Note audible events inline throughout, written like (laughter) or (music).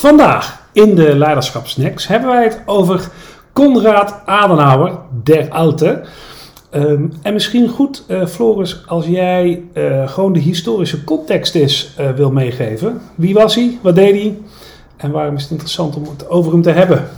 Vandaag in de Leiderschapsnacks hebben wij het over Konrad Adenauer, der Alte. Ehm, en misschien goed, uh, Floris, als jij uh, gewoon de historische context is uh, wil meegeven. Wie was hij? Wat deed hij? En waarom is het interessant om het over hem te hebben?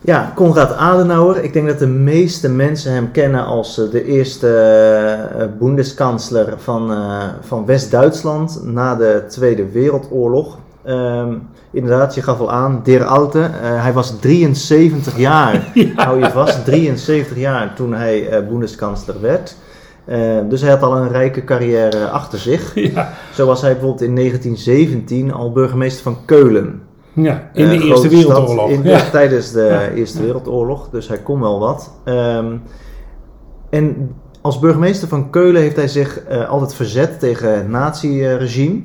Ja, Konrad Adenauer. Ik denk dat de meeste mensen hem kennen als de eerste Bundeskanzler van, van West-Duitsland na de Tweede Wereldoorlog. Um, inderdaad, je gaf al aan, Der Alte. Uh, hij was 73 jaar, (laughs) ja. hou je vast, 73 jaar toen hij uh, Bundeskanzler werd. Uh, dus hij had al een rijke carrière achter zich. (laughs) Ja. Zo was hij bijvoorbeeld in 1917 al burgemeester van Keulen. Ja, in de Eerste Wereldoorlog. In, ja. Tijdens de Eerste Wereldoorlog, dus hij kon wel wat. Um, en als burgemeester van Keulen heeft hij zich altijd verzet tegen het nazi-regime.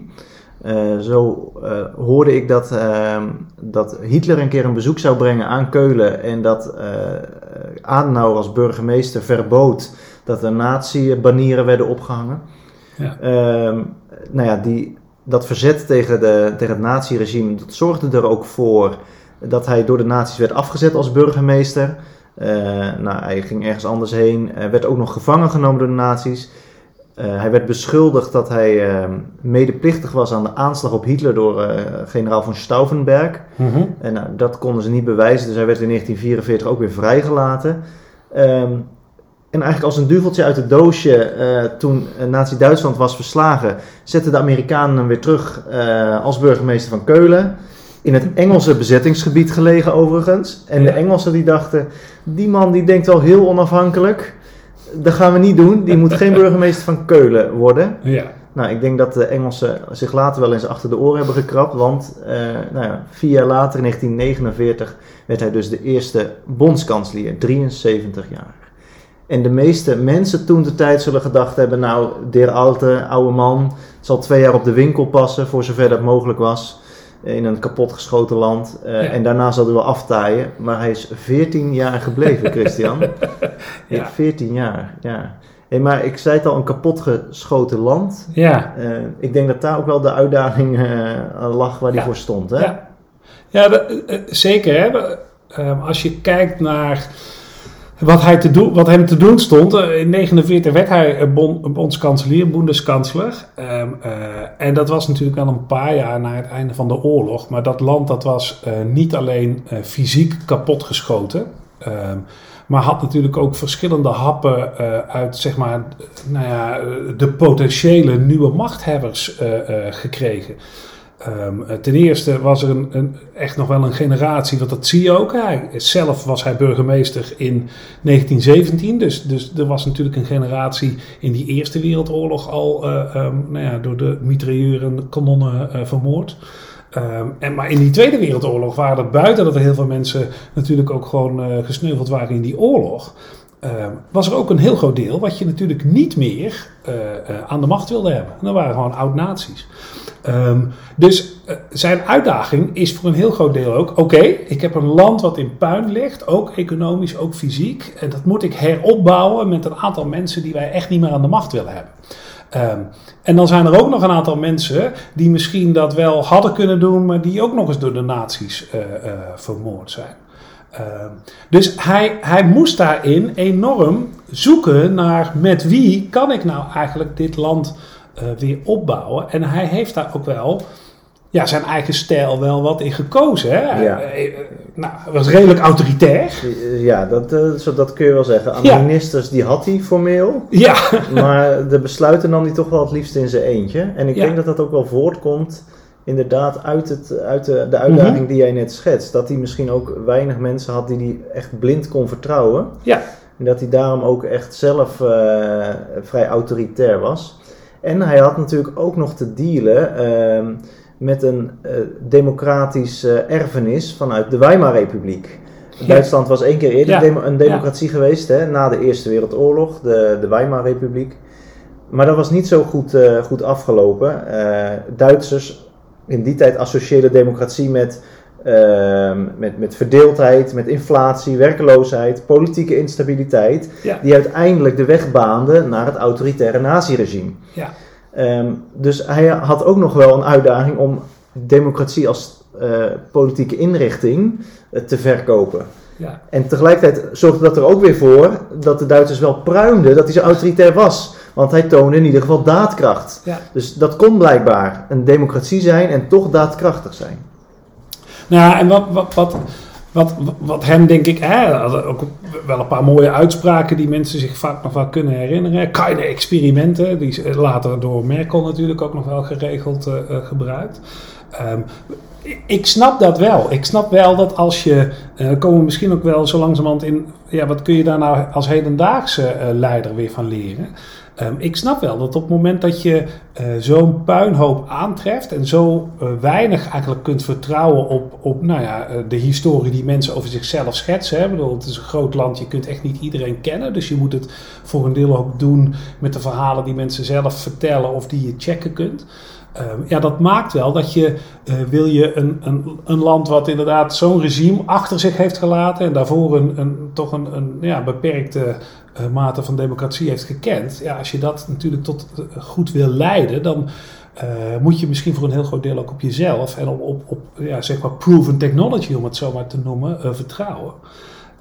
Uh, zo uh, hoorde ik dat, uh, dat Hitler een keer een bezoek zou brengen aan Keulen en dat uh, Adenauer als burgemeester verbood dat er nazi-banieren werden opgehangen. Ja. Ehm, nou ja, die, dat verzet tegen, de, tegen het nazi-regime dat zorgde er ook voor dat hij door de nazi's werd afgezet als burgemeester. nou, hij ging ergens anders heen, werd ook nog gevangen genomen door de nazi's. Uh, hij werd beschuldigd dat hij uh, medeplichtig was aan de aanslag op Hitler door uh, generaal von Stauffenberg. Mm -hmm. En dat konden ze niet bewijzen, dus hij werd in 1944 ook weer vrijgelaten. Um, en eigenlijk als een duveltje uit het doosje, toen Nazi-Duitsland was verslagen, zetten de Amerikanen hem weer terug als burgemeester van Keulen. In het Engelse bezettingsgebied gelegen overigens. En de Engelsen die dachten, die man die denkt wel heel onafhankelijk dat gaan we niet doen. Die moet geen burgemeester van Keulen worden. Ja. Nou, ik denk dat de Engelsen zich later wel eens achter de oren hebben gekrapt. Want uh, nou ja, vier jaar later, in 1949, werd hij dus de eerste bondskanselier. 73 jaar. En de meeste mensen toen de tijd zullen gedacht hebben: Nou, der Alte, oude man, zal twee jaar op de winkel passen, voor zover dat mogelijk was in een kapotgeschoten land. Uh, ja. En daarna zal hij wel aftaaien. Maar hij is 14 jaar gebleven, Christian. (laughs) ja. 14 jaar, ja. Hey, maar ik zei het al, een kapotgeschoten land. Ja. Uh, ik denk dat daar ook wel de uitdaging uh, lag waar hij voor stond. Hè? Ja, ja dat, zeker. Hè? als je kijkt naar wat, hij te doen, wat hem te doen stond, in 1949 werd hij bon, bondskanselier, Bundeskansler. Um, uh, en dat was natuurlijk wel een paar jaar na het einde van de oorlog. Maar dat land dat was niet alleen fysiek kapotgeschoten. Um, maar had natuurlijk ook verschillende happen uit zeg maar, nou ja, de potentiële nieuwe machthebbers gekregen. Um, ten eerste was er een, een, echt nog wel een generatie, want dat zie je ook. Hij, zelf was hij burgemeester in 1917, dus, dus er was natuurlijk een generatie in die Eerste Wereldoorlog al uh, um, nou ja, door de mitrailleur en kanonnen uh, vermoord. Um, en, maar in die Tweede Wereldoorlog waren er buiten dat er heel veel mensen natuurlijk ook gewoon uh, gesneuveld waren in die oorlog. Uh, was er ook een heel groot deel wat je natuurlijk niet meer uh, uh, aan de macht wilde hebben. En dat waren gewoon oud-naties. Um, dus zijn uitdaging is voor een heel groot deel ook: oké, ik heb een land wat in puin ligt, ook economisch, ook fysiek. En dat moet ik heropbouwen met een aantal mensen die wij echt niet meer aan de macht willen hebben. Um, en dan zijn er ook nog een aantal mensen die misschien dat wel hadden kunnen doen, maar die ook nog eens door de nazi's vermoord zijn. Uh, dus hij, hij moest daarin enorm zoeken naar met wie kan ik nou eigenlijk dit land uh, weer opbouwen. En hij heeft daar ook wel ja, zijn eigen stijl wel wat in gekozen. Hè? Ja. Uh, nou, was redelijk autoritair. Ja, dat, uh, dat kun je wel zeggen. Aan ja. ministers die had hij formeel. Ja. (laughs) maar de besluiten nam hij toch wel het liefst in zijn eentje. En ik ja. denk dat dat ook wel voortkomt inderdaad uit, het, uit de, de uitdaging mm -hmm. die jij net schetst. Dat hij misschien ook weinig mensen had die hij echt blind kon vertrouwen. Ja. En dat hij daarom ook echt zelf uh, vrij autoritair was. En hij had natuurlijk ook nog te dealen uh, met een uh, democratisch erfenis vanuit de Weimarrepubliek. Ja. Duitsland was één keer eerder ja. een democratie ja. geweest, hè, na de Eerste Wereldoorlog, de, de Weimarrepubliek. Maar dat was niet zo goed, goed afgelopen. Duitsers in die tijd associeerde democratie met, uh, met, met verdeeldheid, met inflatie, werkeloosheid, politieke instabiliteit, ja. die uiteindelijk de weg baande naar het autoritaire naziregime. Ja. Um, dus hij had ook nog wel een uitdaging om democratie als eh, politieke inrichting eh, te verkopen. Ja. En tegelijkertijd zorgde dat er ook weer voor dat de Duitsers wel pruimden dat hij zo autoritair was. Want hij toonde in ieder geval daadkracht. Ja. Dus dat kon blijkbaar een democratie zijn en toch daadkrachtig zijn. Nou, en wat, wat, wat, wat, wat hem denk ik, hè, ook wel een paar mooie uitspraken die mensen zich vaak nog wel kunnen herinneren. Keine experimenten, die is later door Merkel natuurlijk ook nog wel geregeld uh, uh, gebruikt. Um, ik snap dat wel. Ik snap wel dat als je, uh, komen we misschien ook wel zo langzamerhand in, ja, wat kun je daar nou als hedendaagse uh, leider weer van leren? Um, ik snap wel dat op het moment dat je uh, zo'n puinhoop aantreft en zo weinig eigenlijk kunt vertrouwen op, op nou ja, de historie die mensen over zichzelf schetsen. Hè? Ik bedoel, het is een groot land, je kunt echt niet iedereen kennen, dus je moet het voor een deel ook doen met de verhalen die mensen zelf vertellen of die je checken kunt. Um, ja, dat maakt wel dat je, uh, wil je een, een, een land wat inderdaad zo'n regime achter zich heeft gelaten en daarvoor een, een, toch een, een ja, beperkte uh, mate van democratie heeft gekend. Ja, als je dat natuurlijk tot uh, goed wil leiden, dan moet je misschien voor een heel groot deel ook op jezelf en op, op, op ja, zeg maar proven technology, om het zo maar te noemen, vertrouwen.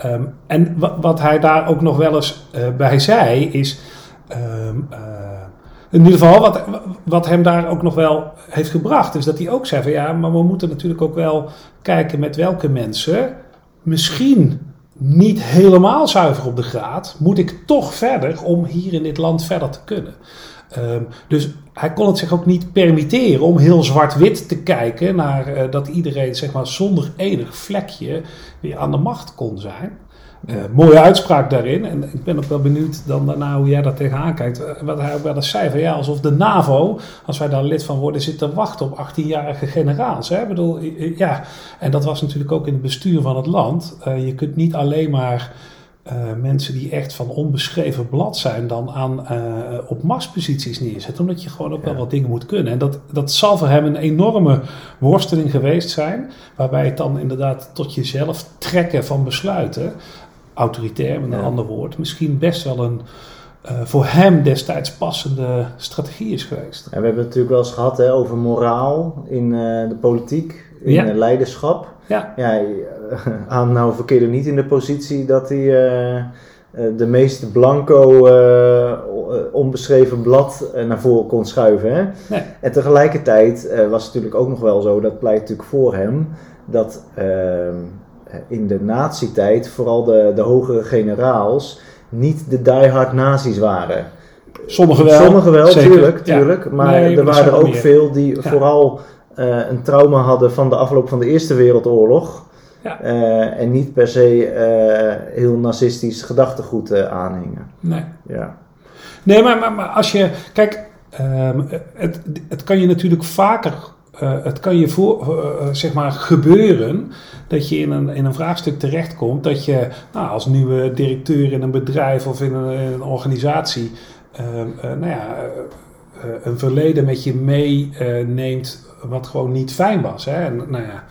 Um, en wat, hij daar ook nog wel eens bij zei, is. Um, in ieder geval, wat, wat hem daar ook nog wel heeft gebracht, is dat hij ook zei van ja, maar we moeten natuurlijk ook wel kijken met welke mensen misschien niet helemaal zuiver op de graad, moet ik toch verder om hier in dit land verder te kunnen. Um, dus hij kon het zich ook niet permitteren om heel zwart-wit te kijken naar uh, dat iedereen zeg maar, zonder enig vlekje weer aan de macht kon zijn. Uh, mooie uitspraak daarin. En ik ben ook wel benieuwd dan daarna hoe jij daar tegenaan kijkt. Wat hij ook wel eens zei van ja, alsof de NAVO, als wij daar lid van worden, zit te wachten op 18-jarige generaals. Hè? Ik bedoel, ja, en dat was natuurlijk ook in het bestuur van het land. Uh, je kunt niet alleen maar uh, mensen die echt van onbeschreven blad zijn, dan aan, op machtsposities neerzetten. Omdat je gewoon ook wel wat dingen moet kunnen. En dat, dat zal voor hem een enorme worsteling geweest zijn. Waarbij het dan inderdaad tot jezelf trekken van besluiten autoritair met een ja. ander woord, misschien best wel een uh, voor hem destijds passende strategie is geweest. Ja, we hebben het natuurlijk wel eens gehad hè, over moraal in uh, de politiek, in ja. leiderschap. Ja. ja (laughs) aan nou verkeerde niet in de positie dat hij uh, de meest blanco, onbeschreven blad naar voren kon schuiven. Hè? Nee. En tegelijkertijd was het natuurlijk ook nog wel zo, dat pleit natuurlijk voor hem, dat ehm, in de nazi-tijd vooral de, de hogere generaals niet de diehard nazi's waren. Sommigen wel. Sommigen wel, zeker. tuurlijk, tuurlijk. Ja. Maar Nee, er waren er ook meer. veel die Ja. vooral eh, een trauma hadden van de afloop van de Eerste Wereldoorlog. Ja. Eh, en niet per se eh, heel narcistisch gedachtegoed eh, aanhingen. Nee. Ja. Nee, maar, maar, maar als je. Kijk, ehm, het, het kan je natuurlijk vaker. Eh, het kan je voor, eh, zeg maar gebeuren dat je in een, in een vraagstuk terechtkomt. Dat je nou, als nieuwe directeur in een bedrijf of in een, organisatie. eh, nou ja, eh, eh, een verleden met je meeneemt. wat gewoon niet fijn was. Hè? En, nou ja,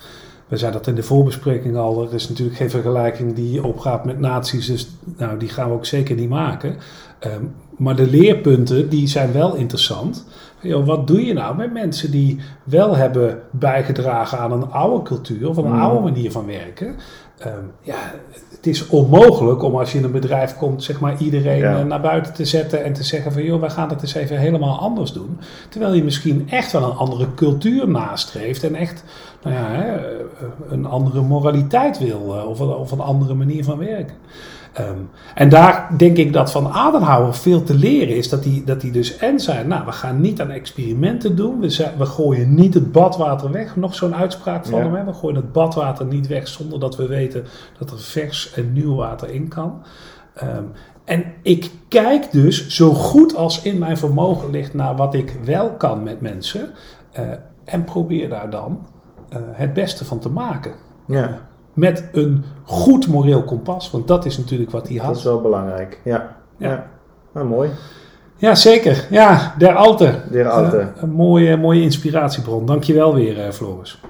we zeiden dat in de voorbespreking al. Er is natuurlijk geen vergelijking die opgaat met nazi's. Dus nou, die gaan we ook zeker niet maken. Ehm, maar de leerpunten die zijn wel interessant. Yo, wat doe je nou met mensen die wel hebben bijgedragen aan een oude cultuur of een Mm. oude manier van werken? Ehm, ja, het is onmogelijk om als je in een bedrijf komt, zeg maar iedereen Ja. eh, naar buiten te zetten en te zeggen van joh, wij gaan het eens even helemaal anders doen. Terwijl je misschien echt wel een andere cultuur nastreeft en echt nou ja, hè, eh, een andere moraliteit wil eh, of of een andere manier van werken. Ehm, en daar denk ik dat van Adenauer veel te leren is. Dat hij, dat hij dus en zei, nou we gaan niet aan experimenten doen. We, zei, we gooien niet het badwater weg. Nog zo'n uitspraak van Ja. hem. Hè? We gooien het badwater niet weg zonder dat we weten dat er vers en nieuw water in kan. Ehm, en ik kijk dus zo goed als in mijn vermogen ligt naar wat ik wel kan met mensen. eh, en probeer daar dan eh, het beste van te maken. ja, Met een goed moreel kompas, want dat is natuurlijk wat hij dat had. is wel belangrijk. Ja, Ja. ja. Nou, mooi. Ja, zeker. Ja, der Alte. Der Alte. Eh, een mooie, mooie inspiratiebron. Dankjewel weer, eh Floris.